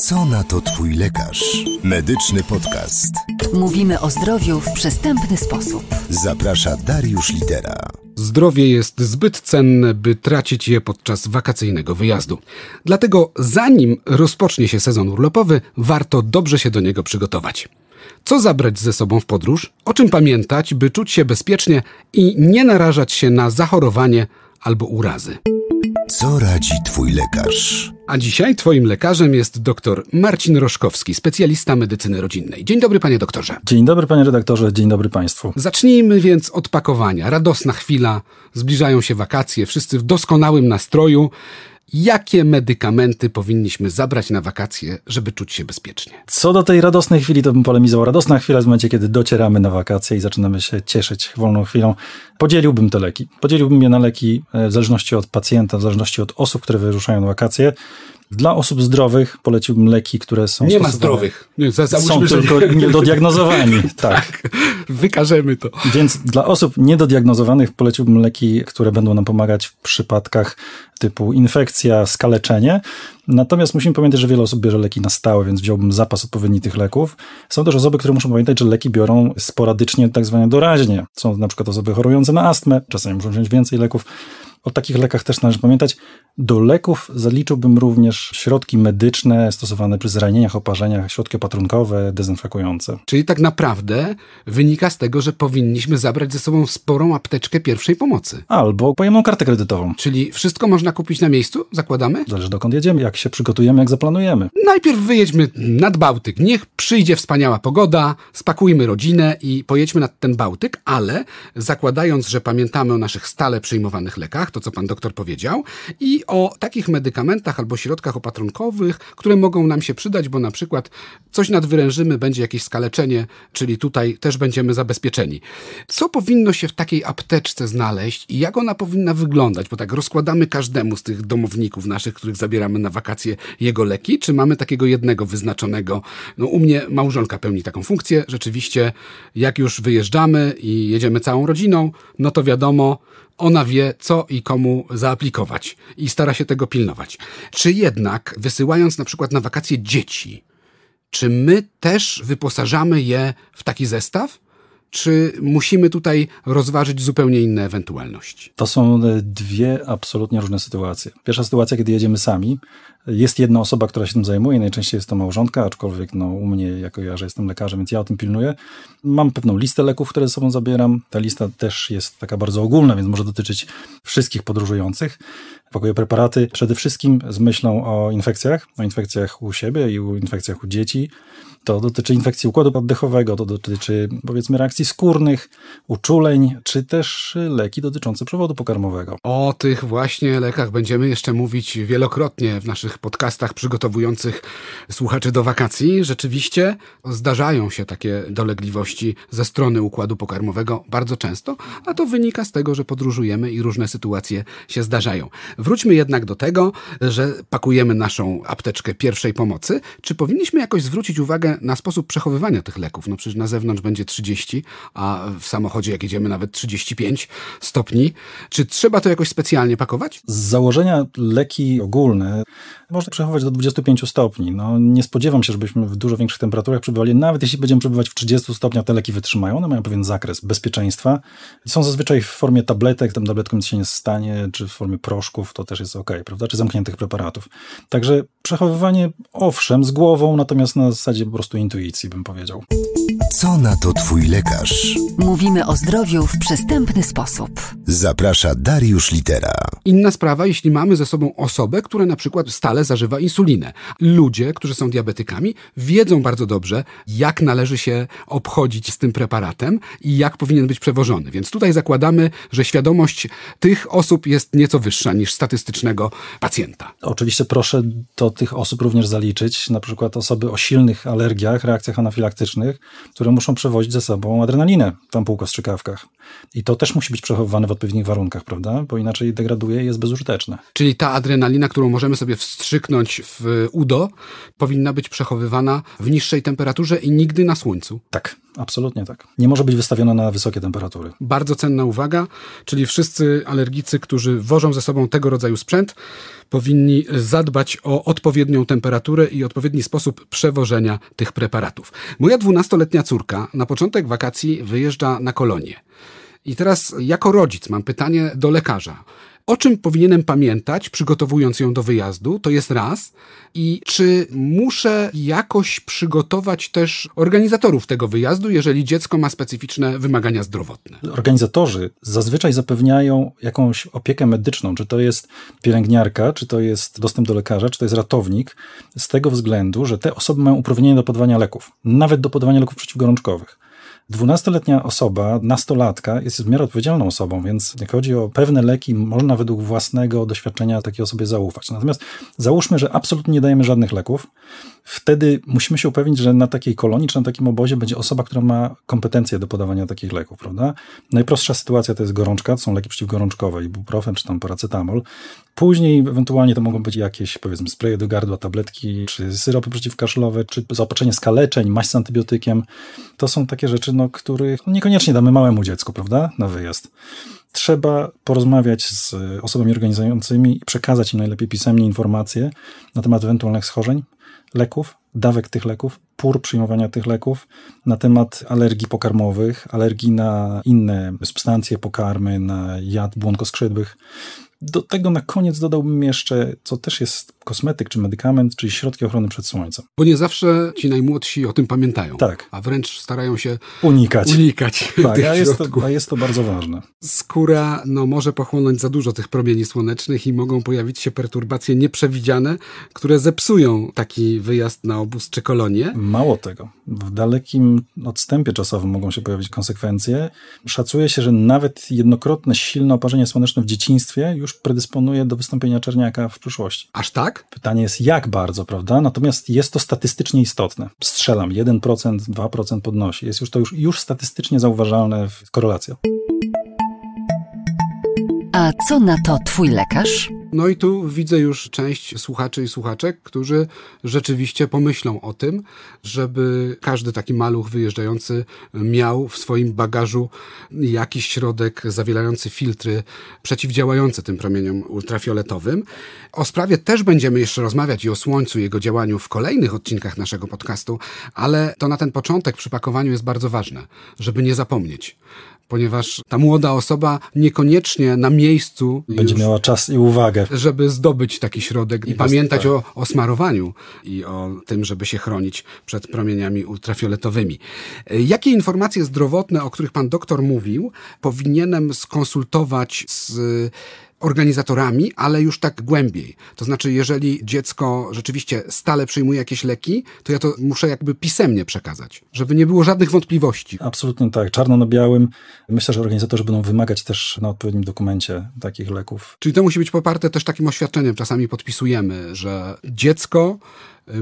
Co na to Twój lekarz? Medyczny podcast. Mówimy o zdrowiu w przystępny sposób. Zaprasza Dariusz Litera. Zdrowie jest zbyt cenne, by tracić je podczas wakacyjnego wyjazdu. Dlatego zanim rozpocznie się sezon urlopowy, warto dobrze się do niego przygotować. Co zabrać ze sobą w podróż? O czym pamiętać, by czuć się bezpiecznie i nie narażać się na zachorowanie albo urazy? Co radzi Twój lekarz? A dzisiaj Twoim lekarzem jest dr Marcin Roszkowski, specjalista medycyny rodzinnej. Dzień dobry, panie doktorze. Dzień dobry, panie redaktorze, dzień dobry państwu. Zacznijmy więc od pakowania. Radosna chwila, zbliżają się wakacje, wszyscy w doskonałym nastroju. Jakie medykamenty powinniśmy zabrać na wakacje, żeby czuć się bezpiecznie? Co do tej radosnej chwili, to bym polemizował. Radosna chwila w momencie, kiedy docieramy na wakacje i zaczynamy się cieszyć wolną chwilą. Podzieliłbym te leki. Podzieliłbym je na leki e, w zależności od pacjenta, w zależności od osób, które wyruszają na wakacje. Dla osób zdrowych poleciłbym leki, które są. Nie ma zdrowych. Nie, za, Są że tylko nie. niedodiagnozowani. tak. Wykażemy to. Więc dla osób niedodiagnozowanych poleciłbym leki, które będą nam pomagać w przypadkach typu infekcja, skaleczenie. Natomiast musimy pamiętać, że wiele osób bierze leki na stałe, więc wziąłbym zapas odpowiedni tych leków. Są też osoby, które muszą pamiętać, że leki biorą sporadycznie, tak zwane doraźnie. Są na przykład osoby chorujące na astmę, czasami muszą wziąć więcej leków. O takich lekach też należy pamiętać. Do leków zaliczyłbym również środki medyczne stosowane przy zranieniach, oparzeniach, środki opatrunkowe, dezynfekujące. Czyli tak naprawdę wynika z tego, że powinniśmy zabrać ze sobą sporą apteczkę pierwszej pomocy. Albo pojemną kartę kredytową. Czyli wszystko można kupić na miejscu? Zakładamy? Zależy dokąd jedziemy, jak się przygotujemy, jak zaplanujemy. Najpierw wyjedźmy nad Bałtyk. Niech przyjdzie wspaniała pogoda, spakujmy rodzinę i pojedźmy nad ten Bałtyk, ale zakładając, że pamiętamy o naszych stale przyjmowanych lekach, to co pan doktor powiedział, i o takich medykamentach albo środkach opatrunkowych, które mogą nam się przydać, bo na przykład coś nadwyrężymy, będzie jakieś skaleczenie, czyli tutaj też będziemy zabezpieczeni. Co powinno się w takiej apteczce znaleźć i jak ona powinna wyglądać? Bo tak rozkładamy każdemu z tych domowników naszych, których zabieramy na wakacje, jego leki, czy mamy takiego jednego wyznaczonego? No u mnie małżonka pełni taką funkcję. Rzeczywiście, jak już wyjeżdżamy i jedziemy całą rodziną, no to wiadomo, ona wie, co i komu zaaplikować i stara się tego pilnować. Czy jednak, wysyłając na przykład na wakacje dzieci, czy my też wyposażamy je w taki zestaw? Czy musimy tutaj rozważyć zupełnie inne ewentualności? To są e, dwie absolutnie różne sytuacje. Pierwsza sytuacja, kiedy jedziemy sami, jest jedna osoba, która się tym zajmuje, najczęściej jest to małżonka, aczkolwiek no, u mnie, jako ja, że jestem lekarzem, więc ja o tym pilnuję. Mam pewną listę leków, które ze sobą zabieram. Ta lista też jest taka bardzo ogólna, więc może dotyczyć wszystkich podróżujących. Pakuję preparaty przede wszystkim z myślą o infekcjach, o infekcjach u siebie i o infekcjach u dzieci. To dotyczy infekcji układu oddechowego, to dotyczy powiedzmy reakcji skórnych, uczuleń, czy też leki dotyczące przewodu pokarmowego. O tych właśnie lekach będziemy jeszcze mówić wielokrotnie w naszych podcastach przygotowujących słuchaczy do wakacji. Rzeczywiście zdarzają się takie dolegliwości ze strony układu pokarmowego bardzo często, a to wynika z tego, że podróżujemy i różne sytuacje się zdarzają. Wróćmy jednak do tego, że pakujemy naszą apteczkę pierwszej pomocy. Czy powinniśmy jakoś zwrócić uwagę na sposób przechowywania tych leków? No przecież na zewnątrz będzie 30, a w samochodzie jak jedziemy nawet 35 stopni. Czy trzeba to jakoś specjalnie pakować? Z założenia leki ogólne można przechowywać do 25 stopni. No, nie spodziewam się, żebyśmy w dużo większych temperaturach przebywali. Nawet jeśli będziemy przebywać w 30 stopniach, te leki wytrzymają. One mają pewien zakres bezpieczeństwa. Są zazwyczaj w formie tabletek, tam tabletką nic się nie stanie, czy w formie proszków, to też jest ok, prawda? Czy zamkniętych preparatów. Także przechowywanie, owszem, z głową, natomiast na zasadzie po prostu intuicji, bym powiedział. Co na to Twój lekarz? Mówimy o zdrowiu w przystępny sposób. Zaprasza Dariusz Litera. Inna sprawa, jeśli mamy ze sobą osobę, która na przykład stale zażywa insulinę. Ludzie, którzy są diabetykami, wiedzą bardzo dobrze, jak należy się obchodzić z tym preparatem i jak powinien być przewożony. Więc tutaj zakładamy, że świadomość tych osób jest nieco wyższa niż statystycznego pacjenta. Oczywiście proszę do tych osób również zaliczyć, na przykład osoby o silnych alergiach, reakcjach anafilaktycznych, które muszą przewozić ze sobą adrenalinę w ampułkach strzykawkach. I to też musi być przechowywane w odpowiednich warunkach, prawda? Bo inaczej degraduje i jest bezużyteczne. Czyli ta adrenalina, którą możemy sobie wstrzyknąć w udo, powinna być przechowywana w niższej temperaturze i nigdy na słońcu. Tak. Absolutnie tak. Nie może być wystawiona na wysokie temperatury. Bardzo cenna uwaga, czyli wszyscy alergicy, którzy wożą ze sobą tego rodzaju sprzęt, powinni zadbać o odpowiednią temperaturę i odpowiedni sposób przewożenia tych preparatów. Moja dwunastoletnia córka na początek wakacji wyjeżdża na kolonię. I teraz jako rodzic mam pytanie do lekarza. O czym powinienem pamiętać, przygotowując ją do wyjazdu? To jest raz. I czy muszę jakoś przygotować też organizatorów tego wyjazdu, jeżeli dziecko ma specyficzne wymagania zdrowotne? Organizatorzy zazwyczaj zapewniają jakąś opiekę medyczną, czy to jest pielęgniarka, czy to jest dostęp do lekarza, czy to jest ratownik, z tego względu, że te osoby mają uprawnienie do podawania leków, nawet do podawania leków przeciwgorączkowych. Dwunastoletnia osoba, nastolatka, jest w miarę odpowiedzialną osobą, więc jak chodzi o pewne leki, można według własnego doświadczenia takiej osobie zaufać. Natomiast załóżmy, że absolutnie nie dajemy żadnych leków, wtedy musimy się upewnić, że na takiej kolonii czy na takim obozie będzie osoba, która ma kompetencje do podawania takich leków, prawda? Najprostsza sytuacja to jest gorączka, to są leki przeciwgorączkowe, ibuprofen czy tam paracetamol. Później ewentualnie to mogą być jakieś, powiedzmy, spreje do gardła, tabletki, czy syropy przeciwkaszlowe, czy zaopatrzenie skaleczeń, maść z antybiotykiem. To są takie rzeczy, no, których no, niekoniecznie damy małemu dziecku, prawda, na wyjazd. Trzeba porozmawiać z osobami organizującymi i przekazać im najlepiej pisemnie informacje na temat ewentualnych schorzeń, leków, dawek tych leków, pór przyjmowania tych leków, na temat alergii pokarmowych, alergii na inne substancje pokarmy, na jad błonkoskrzydłych. Do tego na koniec dodałbym jeszcze, co też jest kosmetyk czy medykament, czyli środki ochrony przed słońcem. Bo nie zawsze ci najmłodsi o tym pamiętają. Tak. A wręcz starają się unikać. unikać tak, tych a jest, to, a jest to bardzo ważne. Skóra no, może pochłonąć za dużo tych promieni słonecznych i mogą pojawić się perturbacje nieprzewidziane, które zepsują taki wyjazd na obóz czy kolonię. Mało tego. W dalekim odstępie czasowym mogą się pojawić konsekwencje. Szacuje się, że nawet jednokrotne silne oparzenie słoneczne w dzieciństwie już predysponuje do wystąpienia czerniaka w przyszłości. Aż tak? Pytanie jest jak bardzo, prawda? Natomiast jest to statystycznie istotne. Strzelam, 1%, 2% podnosi. Jest już to już, już statystycznie zauważalne korelacja. A co na to twój lekarz? No i tu widzę już część słuchaczy i słuchaczek, którzy rzeczywiście pomyślą o tym, żeby każdy taki maluch wyjeżdżający miał w swoim bagażu jakiś środek zawierający filtry przeciwdziałające tym promieniom ultrafioletowym. O sprawie też będziemy jeszcze rozmawiać i o słońcu jego działaniu w kolejnych odcinkach naszego podcastu, ale to na ten początek przy pakowaniu jest bardzo ważne, żeby nie zapomnieć ponieważ ta młoda osoba niekoniecznie na miejscu będzie już, miała czas i uwagę. żeby zdobyć taki środek i, I pamiętać tak. o, o smarowaniu i o tym, żeby się chronić przed promieniami ultrafioletowymi. Jakie informacje zdrowotne, o których pan doktor mówił, powinienem skonsultować z organizatorami, ale już tak głębiej. To znaczy, jeżeli dziecko rzeczywiście stale przyjmuje jakieś leki, to ja to muszę jakby pisemnie przekazać, żeby nie było żadnych wątpliwości. Absolutnie tak, czarno na białym. Myślę, że organizatorzy będą wymagać też na odpowiednim dokumencie takich leków. Czyli to musi być poparte też takim oświadczeniem. Czasami podpisujemy, że dziecko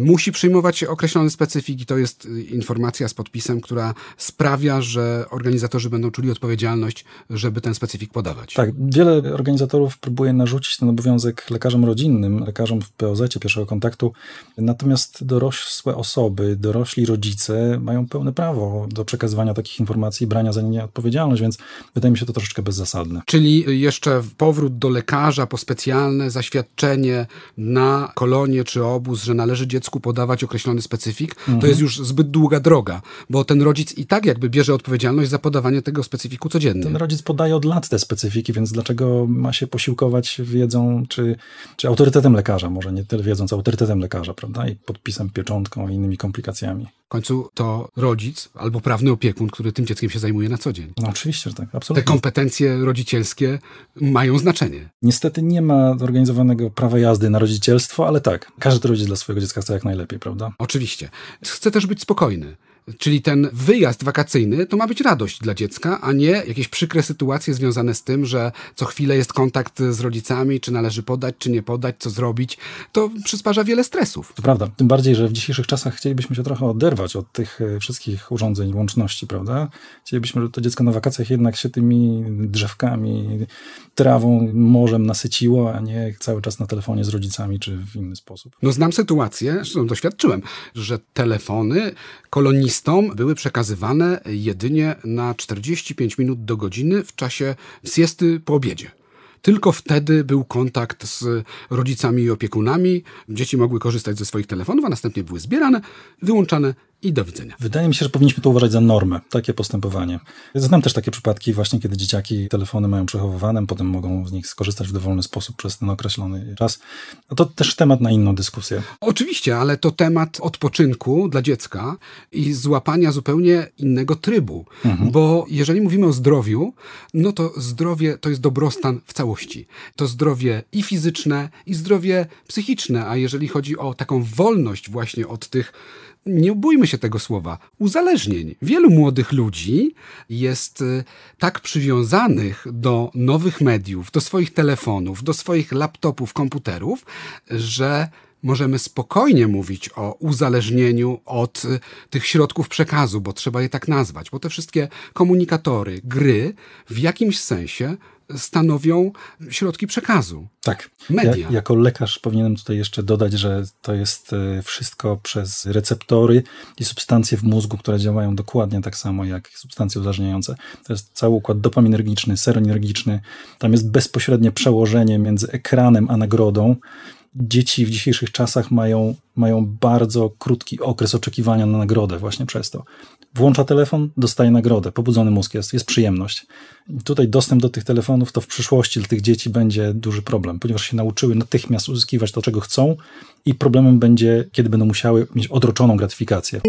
musi przyjmować określony specyfik i to jest y, informacja z podpisem, która sprawia, że organizatorzy będą czuli odpowiedzialność, żeby ten specyfik podawać. Tak, wiele organizatorów próbuje narzucić ten obowiązek lekarzom rodzinnym, lekarzom w POZ pierwszego kontaktu, natomiast dorosłe osoby, dorośli rodzice mają pełne prawo do przekazywania takich informacji i brania za nie odpowiedzialność, więc wydaje mi się to troszeczkę bezzasadne. Czyli jeszcze powrót do lekarza po specjalne zaświadczenie na kolonie czy obóz, że należy dziecku podawać określony specyfik, to jest już zbyt długa droga, bo ten rodzic i tak jakby bierze odpowiedzialność za podawanie tego specyfiku codziennie. Ten rodzic podaje od lat te specyfiki, więc dlaczego ma się posiłkować wiedzą, czy, czy autorytetem lekarza, może nie tyle wiedzą, co autorytetem lekarza, prawda? I podpisem, pieczątką i innymi komplikacjami. W końcu to rodzic albo prawny opiekun, który tym dzieckiem się zajmuje na co dzień. No oczywiście, że tak, Te absolutnie. kompetencje rodzicielskie mają znaczenie. Niestety nie ma zorganizowanego prawa jazdy na rodzicielstwo, ale tak, każdy rodzic dla swojego dziecka chce jak najlepiej, prawda? Oczywiście. Chcę też być spokojny. Czyli ten wyjazd wakacyjny to ma być radość dla dziecka, a nie jakieś przykre sytuacje związane z tym, że co chwilę jest kontakt z rodzicami, czy należy podać, czy nie podać, co zrobić. To przysparza wiele stresów. To prawda. Tym bardziej, że w dzisiejszych czasach chcielibyśmy się trochę oderwać od tych e, wszystkich urządzeń, łączności, prawda? Chcielibyśmy, żeby to dziecko na wakacjach jednak się tymi drzewkami, trawą, morzem nasyciło, a nie cały czas na telefonie z rodzicami, czy w inny sposób. No znam sytuację, zresztą doświadczyłem, że telefony kolonisty listom były przekazywane jedynie na 45 minut do godziny w czasie siesty po obiedzie. Tylko wtedy był kontakt z rodzicami i opiekunami. Dzieci mogły korzystać ze swoich telefonów, a następnie były zbierane, wyłączane i do widzenia. Wydaje mi się, że powinniśmy to uważać za normę, takie postępowanie. Znam też takie przypadki właśnie, kiedy dzieciaki telefony mają przechowywane, potem mogą z nich skorzystać w dowolny sposób przez ten określony czas. No to też temat na inną dyskusję. Oczywiście, ale to temat odpoczynku dla dziecka i złapania zupełnie innego trybu. Mhm. Bo jeżeli mówimy o zdrowiu, no to zdrowie to jest dobrostan w całości. To zdrowie i fizyczne, i zdrowie psychiczne, a jeżeli chodzi o taką wolność właśnie od tych nie bójmy się tego słowa, uzależnień. Wielu młodych ludzi jest y, tak przywiązanych do nowych mediów, do swoich telefonów, do swoich laptopów, komputerów, że możemy spokojnie mówić o uzależnieniu od y, tych środków przekazu, bo trzeba je tak nazwać, bo te wszystkie komunikatory, gry w jakimś sensie stanowią środki przekazu. Tak. Media. Ja, jako lekarz powinienem tutaj jeszcze dodać, że to jest e, wszystko przez receptory i substancje w mózgu, które działają dokładnie tak samo jak substancje uzależniające. To jest cały układ dopaminergiczny, seronergiczny. Tam jest bezpośrednie przełożenie między ekranem a nagrodą dzieci w dzisiejszych czasach mają, mają bardzo krótki okres oczekiwania na nagrodę właśnie przez to. Włącza telefon, dostaje nagrodę, pobudzony mózg jest, jest przyjemność. I tutaj dostęp do tych telefonów to w przyszłości dla tych dzieci będzie duży problem, ponieważ się nauczyły natychmiast uzyskiwać to, czego chcą i problemem będzie, kiedy będą musiały mieć odroczoną gratyfikację.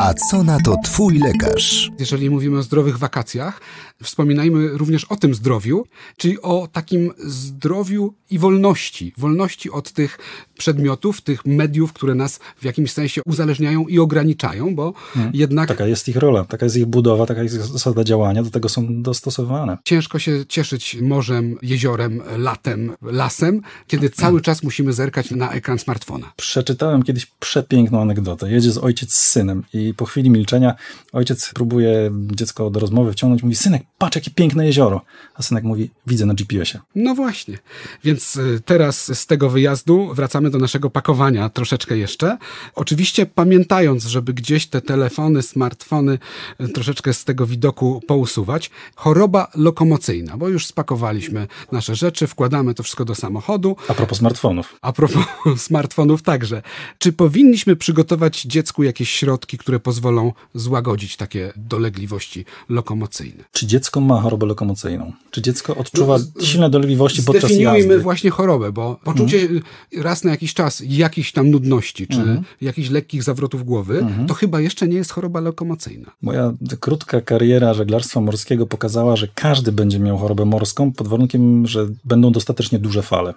A co na to Twój lekarz? Jeżeli mówimy o zdrowych wakacjach, wspominajmy również o tym zdrowiu, czyli o takim zdrowiu i wolności. Wolności od tych przedmiotów, tych mediów, które nas w jakimś sensie uzależniają i ograniczają, bo hmm. jednak. Taka jest ich rola, taka jest ich budowa, taka jest zasada działania, do tego są dostosowane. Ciężko się cieszyć morzem, jeziorem, latem, lasem, kiedy cały czas musimy zerkać na ekran smartfona. Przeczytałem kiedyś przepiękną anegdotę. Jedzie z ojciec z synem i po chwili milczenia ojciec próbuje dziecko do rozmowy wciągnąć, mówi: Synek, patrz, jakie piękne jezioro. A synek mówi: Widzę na GPS-ie. No właśnie. Więc y, teraz z tego wyjazdu wracamy do naszego pakowania troszeczkę jeszcze. Oczywiście pamiętając, żeby gdzieś te telefony, smartfony y, troszeczkę z tego widoku pousuwać. Choroba lokomocyjna, bo już spakowaliśmy nasze rzeczy, wkładamy to wszystko do samochodu. A propos smartfonów. A propos smartfonów także. Czy powinniśmy przygotować dziecku jakieś środki, które pozwolą złagodzić takie dolegliwości lokomocyjne? Czy dziecko ma chorobę lokomocyjną? Czy dziecko odczuwa no, silne dolegliwości podczas jazdy? Zdefiniujmy właśnie chorobę, bo poczucie mhm. raz na jakiś czas jakichś tam nudności, czy mhm. jakichś lekkich zawrotów głowy, mhm. to chyba jeszcze nie jest choroba lokomocyjna. Moja krótka kariera żeglarstwa morskiego pokazała, że każdy będzie miał chorobę morską pod warunkiem, że będą dostatecznie duże fale.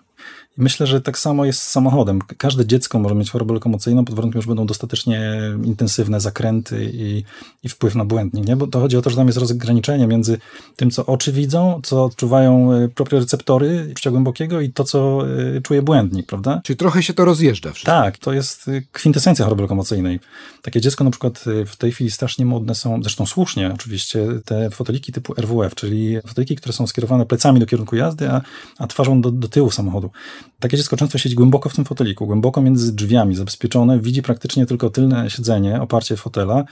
Myślę, że tak samo jest z samochodem. Każde dziecko może mieć chorobę lokomocyjną pod warunkiem, że będą dostatecznie intensywne zakręty i, i wpływ na błędnik, nie? Bo to chodzi o to, że tam jest rozgraniczenie między tym, co oczy widzą, co odczuwają e, proprioreceptory pszczoły głębokiego i to, co e, czuje błędnik, prawda? Czyli trochę się to rozjeżdża wszystko. Tak, to jest e, kwintesencja choroby lokomocyjnej. Takie dziecko na przykład w tej chwili strasznie modne są, zresztą słusznie oczywiście, te foteliki typu RWF, czyli foteliki, które są skierowane plecami do kierunku jazdy, a, a twarzą do, do tyłu samochodu. Takie dziecko często siedzi głęboko w tym foteliku, głęboko między drzwiami, zabezpieczone, widzi praktycznie tylko tylne siedzenie, oparcie fotela,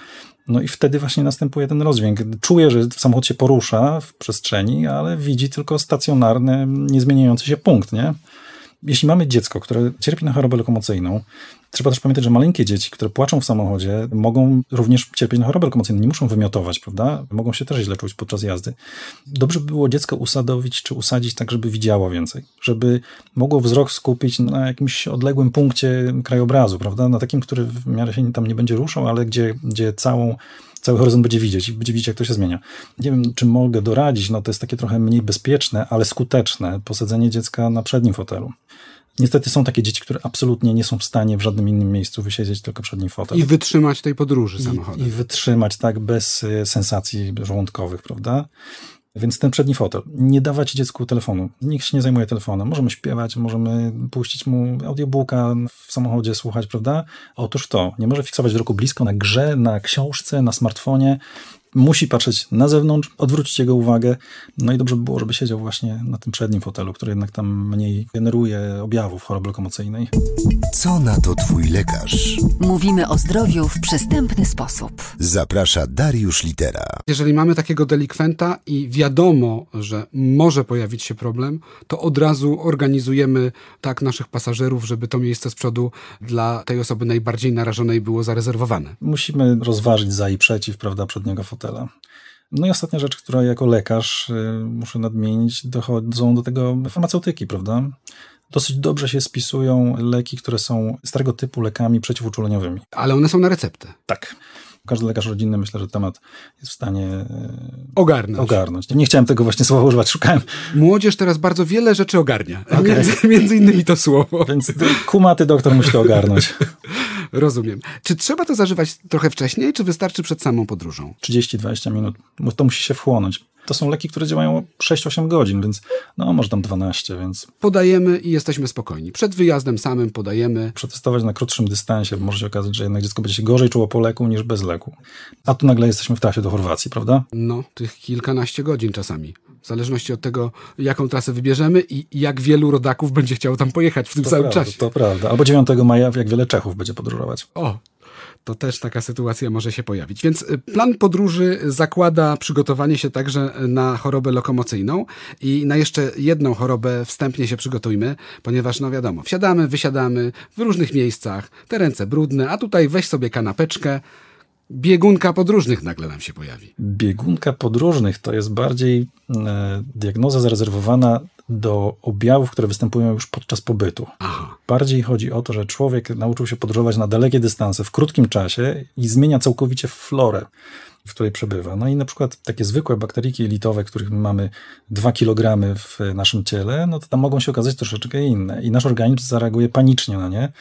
no i wtedy właśnie następuje ten rozdźwięk. Czuje, że samochód się porusza w przestrzeni, ale widzi tylko stacjonarny, niezmieniający się punkt, nie? Jeśli mamy dziecko, które cierpi na chorobę lokomocyjną, Trzeba też pamiętać, że maleńkie dzieci, które płaczą w samochodzie, mogą również cierpieć na chorobę lokomocyjną, nie muszą wymiotować, prawda? Mogą się też źle czuć podczas jazdy. Dobrze by było dziecko usadowić czy usadzić tak, żeby widziało więcej, żeby mogło wzrok skupić na jakimś odległym punkcie krajobrazu, prawda? Na takim, który w miarę się tam nie będzie ruszał, ale gdzie, gdzie całą cały horyzont będzie widzieć i będzie widzieć, jak to się zmienia. Nie wiem, czy mogę doradzić, no to jest takie trochę mniej bezpieczne, ale skuteczne posadzenie dziecka na przednim fotelu. Niestety są takie dzieci, które absolutnie nie są w stanie w żadnym innym miejscu wysiedzieć tylko przed nim fotel. I wytrzymać tej podróży samochodem. I, I wytrzymać, tak, bez y, sensacji żołądkowych, prawda? Więc ten przedni fotel. Nie dawać dziecku telefonu. Nikt się nie zajmuje telefonem. Możemy śpiewać, możemy puścić mu audiobooka w samochodzie, słuchać, prawda? Otóż to. Nie może fiksować wzroku blisko na grze, na książce, na smartfonie. Musi patrzeć na zewnątrz, odwrócić jego uwagę. No i dobrze by było, żeby siedział właśnie na tym przednim fotelu, który jednak tam mniej generuje objawów choroby lokomocyjnej. Co na to twój lekarz? Mówimy o zdrowiu w przystępny sposób. Zaprasza Dariusz Litera. Jeżeli mamy takiego delikwenta i wiadomo, że może pojawić się problem, to od razu organizujemy tak naszych pasażerów, żeby to miejsce z przodu dla tej osoby najbardziej narażonej było zarezerwowane. Musimy rozważyć za i przeciw, prawda, przedniego fotela. No i ostatnia rzecz, która jako lekarz y, muszę nadmienić, dochodzą do tego farmaceutyki, prawda? Dosyć dobrze się spisują leki, które są starego typu lekami przeciwuczuleniowymi. Ale one są na receptę. Tak. Każdy lekarz rodzinny myślę, że temat jest w stanie e, Ogarnąć. ogarnąć. Nie chciałem tego właśnie słowa używać, szukałem. Młodzież teraz bardzo wiele rzeczy ogarnia. Między, między innymi to słowo. Więc kumaty doktor musi to ogarnąć. Rozumiem. Czy trzeba to zażywać trochę wcześniej, czy wystarczy przed samą podróżą? 30-20 minut, to musi się wchłonąć. To są leki, które działają 6-8 godzin, więc no może tam 12, więc Podajemy i jesteśmy spokojni. Przed wyjazdem samym podajemy. przetestować na krótszym dystansie, bo może się okazać, że jednak dziecko będzie się gorzej czuło po leku niż bez leku. A tu nagle jesteśmy w trasie do Chorwacji, prawda? No, tych kilkanaście godzin czasami. W zależności od tego, jaką trasę wybierzemy i jak wielu rodaków będzie chciało tam pojechać w tym To samym prawda, czasie. To prawda. Albo 9 maja, jak wiele Czechów będzie podróżować. O, to też taka sytuacja może się pojawić. Więc y, plan podróży zakłada przygotowanie się także na chorobę lokomocyjną i na jeszcze jedną chorobę wstępnie się przygotujmy, ponieważ no wiadomo, wsiadamy, wysiadamy w różnych miejscach, te ręce brudne, a tutaj weź sobie kanapeczkę, biegunka podróżnych nagle nam się pojawi. Biegunka podróżnych to jest bardziej e, diagnoza zarezerwowana do objawów, które występują już podczas pobytu. Aha. Bardziej chodzi o to, że człowiek nauczył się podróżować na dalekie dystanse w krótkim czasie i zmienia całkowicie florę, w której przebywa. No i na przykład takie zwykłe bakteriki jelitowe, których my mamy 2 kg w naszym ciele, no to tam mogą się okazać troszeczkę inne i nasz organizm zareaguje panicznie na nie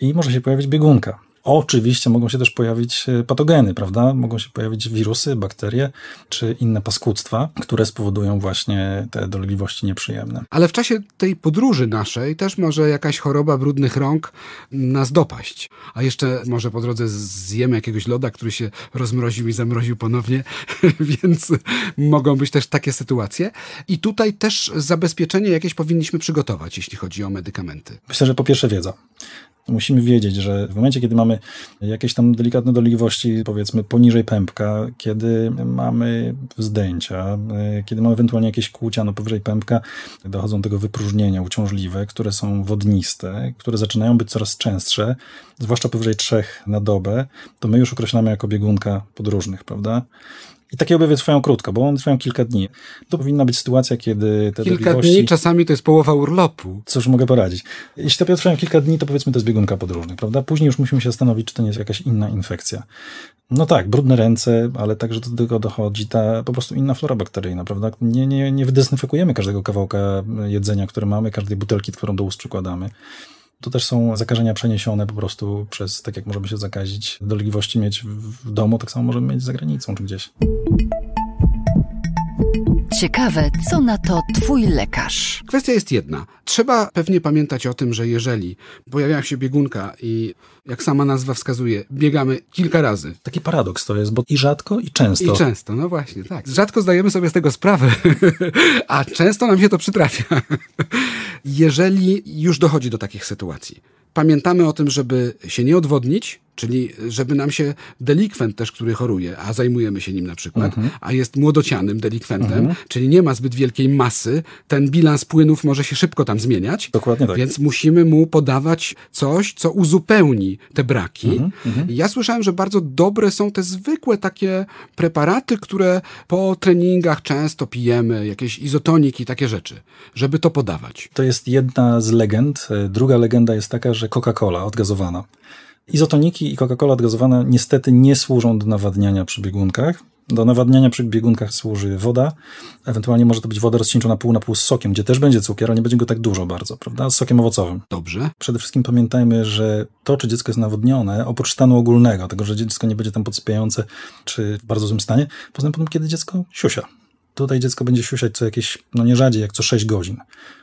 i może się pojawić biegunka. Oczywiście mogą się też pojawić e, patogeny, prawda? Mogą się pojawić wirusy, bakterie czy inne paskudztwa, które spowodują właśnie te dolegliwości nieprzyjemne. Ale w czasie tej podróży naszej też może jakaś choroba brudnych rąk nas dopaść. A jeszcze może po drodze zjemy jakiegoś loda, który się rozmroził i zamroził ponownie, więc mogą być też takie sytuacje. I tutaj też zabezpieczenie jakieś powinniśmy przygotować, jeśli chodzi o medykamenty. Myślę, że po pierwsze wiedza. Musimy wiedzieć, że w momencie, kiedy mamy jakieś tam delikatne dolegliwości, powiedzmy poniżej pępka, kiedy mamy wzdęcia, y, kiedy mamy ewentualnie jakieś kłucia no powyżej pępka, dochodzą do tego wypróżnienia uciążliwe, które są wodniste, które zaczynają być coraz częstsze, zwłaszcza powyżej trzech na dobę, to my już określamy jako biegunka podróżnych, prawda? I takie objawy trwają krótko, bo one trwają kilka dni. To powinna być sytuacja, kiedy te Kilka dni, czasami to jest połowa urlopu. Cóż mogę poradzić? Jeśli to objawy trwają kilka dni, to powiedzmy to jest biegunka podróżnych, prawda? Później już musimy się zastanowić, czy to nie jest jakaś inna infekcja. No tak, brudne ręce, ale także do tego dochodzi ta po prostu inna flora bakteryjna, prawda? Nie, nie, nie wydezynfekujemy każdego kawałka jedzenia, które mamy, każdej butelki, którą do ust przykładamy. To też są zakażenia przeniesione po prostu przez, tak jak możemy się zakazić, dolegliwości mieć w domu, tak samo możemy mieć za granicą czy gdzieś. Ciekawe, co na to twój lekarz. Kwestia jest jedna. Trzeba pewnie pamiętać o tym, że jeżeli pojawia się biegunka i jak sama nazwa wskazuje, biegamy kilka razy. Taki paradoks to jest, bo i rzadko, i często. I często, no właśnie, tak. Rzadko zdajemy sobie z tego sprawę, a często nam się to przytrafia. Jeżeli już dochodzi do takich sytuacji, pamiętamy o tym, żeby się nie odwodnić, czyli żeby nam się delikwent też, który choruje, a zajmujemy się nim na przykład, a jest młodocianym delikwentem, czyli nie ma zbyt wielkiej masy, ten bilans płynów może się szybko tam zmieniać. Dokładnie tak. Więc musimy mu podawać coś, co uzupełni te braki. Ja słyszałem, że bardzo dobre są te zwykłe takie preparaty, które po treningach często pijemy, jakieś izotoniki, takie rzeczy, żeby to podawać. To jest jedna z legend. Druga legenda jest taka, że Coca-Cola odgazowana. Izotoniki i Coca-Cola odgazowana niestety nie służą do nawadniania przy biegunkach. Do nawadniania przy biegunkach służy woda. Ewentualnie może to być woda rozcieńczona pół na pół z sokiem, gdzie też będzie cukier, ale nie będzie go tak dużo bardzo, prawda? Z sokiem owocowym. Dobrze? Przede wszystkim pamiętajmy, że to, czy dziecko jest nawodnione, oprócz stanu ogólnego, tego, że dziecko nie będzie tam podsypiające, czy w bardzo złym stanie, poznamy potem, kiedy dziecko siusia. Tutaj dziecko będzie siusiać co jakieś, no nie rzadziej, jak co 6 godzin.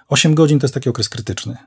8 godzin to jest taki okres krytyczny.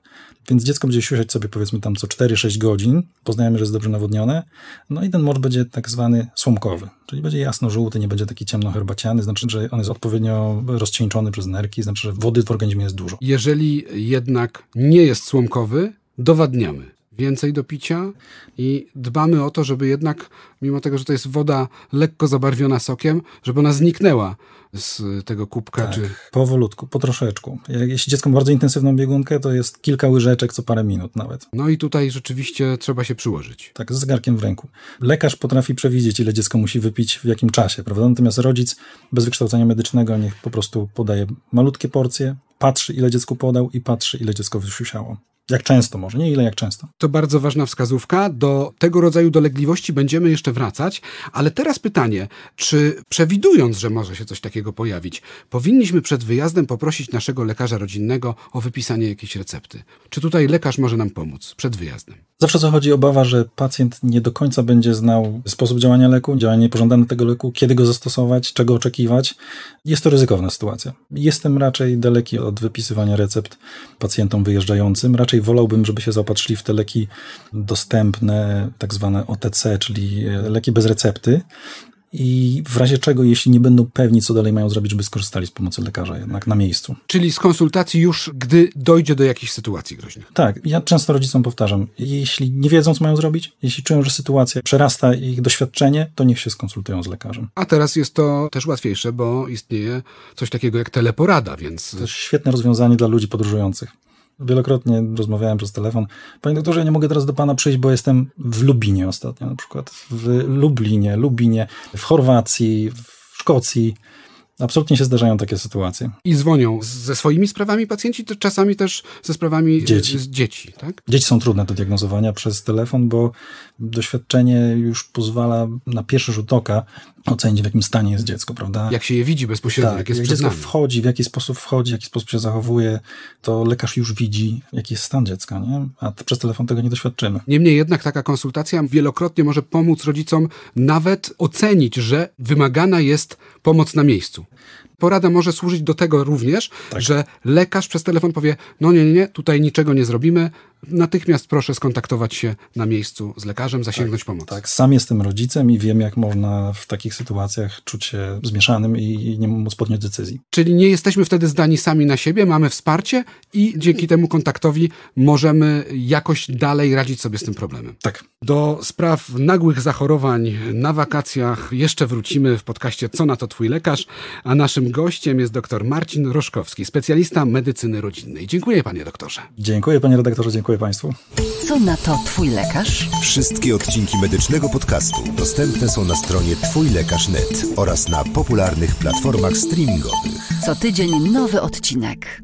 Więc dziecko będzie siusiać sobie powiedzmy tam co 4-6 godzin, poznajemy, że jest dobrze nawodnione, no i ten mocz będzie tak zwany słomkowy, czyli będzie jasno-żółty, nie będzie taki ciemno-herbaciany, znaczy, że on jest odpowiednio rozcieńczony przez nerki, znaczy, że wody w organizmie jest dużo. Jeżeli jednak nie jest słomkowy, dowadniamy więcej do picia i dbamy o to, żeby jednak, mimo tego, że to jest woda lekko zabarwiona sokiem, żeby ona zniknęła z tego kubka. Tak, Czy... powolutku, po troszeczku. Jeśli dziecko ma bardzo intensywną biegunkę, to jest kilka łyżeczek co parę minut nawet. No i tutaj rzeczywiście trzeba się przyłożyć. Tak, z zegarkiem w ręku. Lekarz potrafi przewidzieć, ile dziecko musi wypić w jakim czasie, prawda? Natomiast rodzic bez wykształcenia medycznego niech po prostu podaje malutkie porcje, patrzy, ile dziecku podał i patrzy, ile dziecko wysiusiało. Jak często może, nie ile, jak często. To bardzo ważna wskazówka. Do tego rodzaju dolegliwości będziemy jeszcze wracać, ale teraz pytanie, czy przewidując, że może się coś takiego pojawić, powinniśmy przed wyjazdem poprosić naszego lekarza rodzinnego o wypisanie jakiejś recepty? Czy tutaj lekarz może nam pomóc przed wyjazdem? Zawsze zachodzi obawa, że pacjent nie do końca będzie znał sposób działania leku, działanie niepożądane tego leku, kiedy go zastosować, czego oczekiwać. Jest to ryzykowna sytuacja. Jestem raczej daleki od wypisywania recept pacjentom wyjeżdżającym. Raczej wolałbym, żeby się zaopatrzyli w te leki dostępne, tak zwane OTC, czyli leki bez recepty. I w razie czego, jeśli nie będą pewni, co dalej mają zrobić, żeby skorzystali z pomocy lekarza jednak na miejscu. Czyli z konsultacji już, gdy dojdzie do jakichś sytuacji groźnych. Tak, ja często rodzicom powtarzam, jeśli nie wiedzą, co mają zrobić, jeśli czują, że sytuacja przerasta ich doświadczenie, to niech się skonsultują z lekarzem. A teraz jest to też łatwiejsze, bo istnieje coś takiego jak teleporada, więc To jest świetne rozwiązanie dla ludzi podróżujących. Wielokrotnie rozmawiałem przez telefon. Panie doktorze, ja nie mogę teraz do pana przyjść, bo jestem w Lubinie ostatnio, na przykład w Lublinie, Lubinie, w Chorwacji, w Szkocji. Absolutnie się zdarzają takie sytuacje. i dzwonią ze swoimi sprawami pacjenci, to czasami też ze sprawami Dzieci. z dzieci, tak? Dzieci są trudne do diagnozowania przez telefon, bo doświadczenie już pozwala na pierwszy rzut oka ocenić, w jakim stanie jest dziecko, prawda? Jak się je widzi bezpośrednio, tak, jak jest jak dziecko nami. wchodzi, w jaki sposób wchodzi, w jaki sposób się zachowuje, to lekarz już widzi, jaki jest stan dziecka, nie? A przez telefon tego nie doświadczymy. Niemniej jednak taka konsultacja wielokrotnie może pomóc rodzicom nawet ocenić, że wymagana jest pomoc na miejscu. Porada może służyć do tego również, Tak. że lekarz przez telefon powie: No nie, nie, nie, tutaj niczego nie zrobimy. Natychmiast proszę skontaktować się na miejscu z lekarzem, zasięgnąć pomocy. Tak, sam jestem rodzicem i wiem, jak można w takich sytuacjach czuć się zmieszanym i, nie móc podjąć decyzji. Czyli nie jesteśmy wtedy zdani sami na siebie, mamy wsparcie i dzięki temu kontaktowi możemy jakoś dalej radzić sobie z tym problemem. Tak. Do spraw nagłych zachorowań na wakacjach jeszcze wrócimy w podcaście Co na to Twój lekarz, a naszym gościem jest dr Marcin Roszkowski, specjalista medycyny rodzinnej. Dziękuję panie doktorze. Dziękuję, panie redaktorze, dziękuję państwu. Co na to Twój lekarz? Wszystkie odcinki medycznego podcastu dostępne są na stronie twójlekarz.net oraz na popularnych platformach streamingowych. Co tydzień nowy odcinek.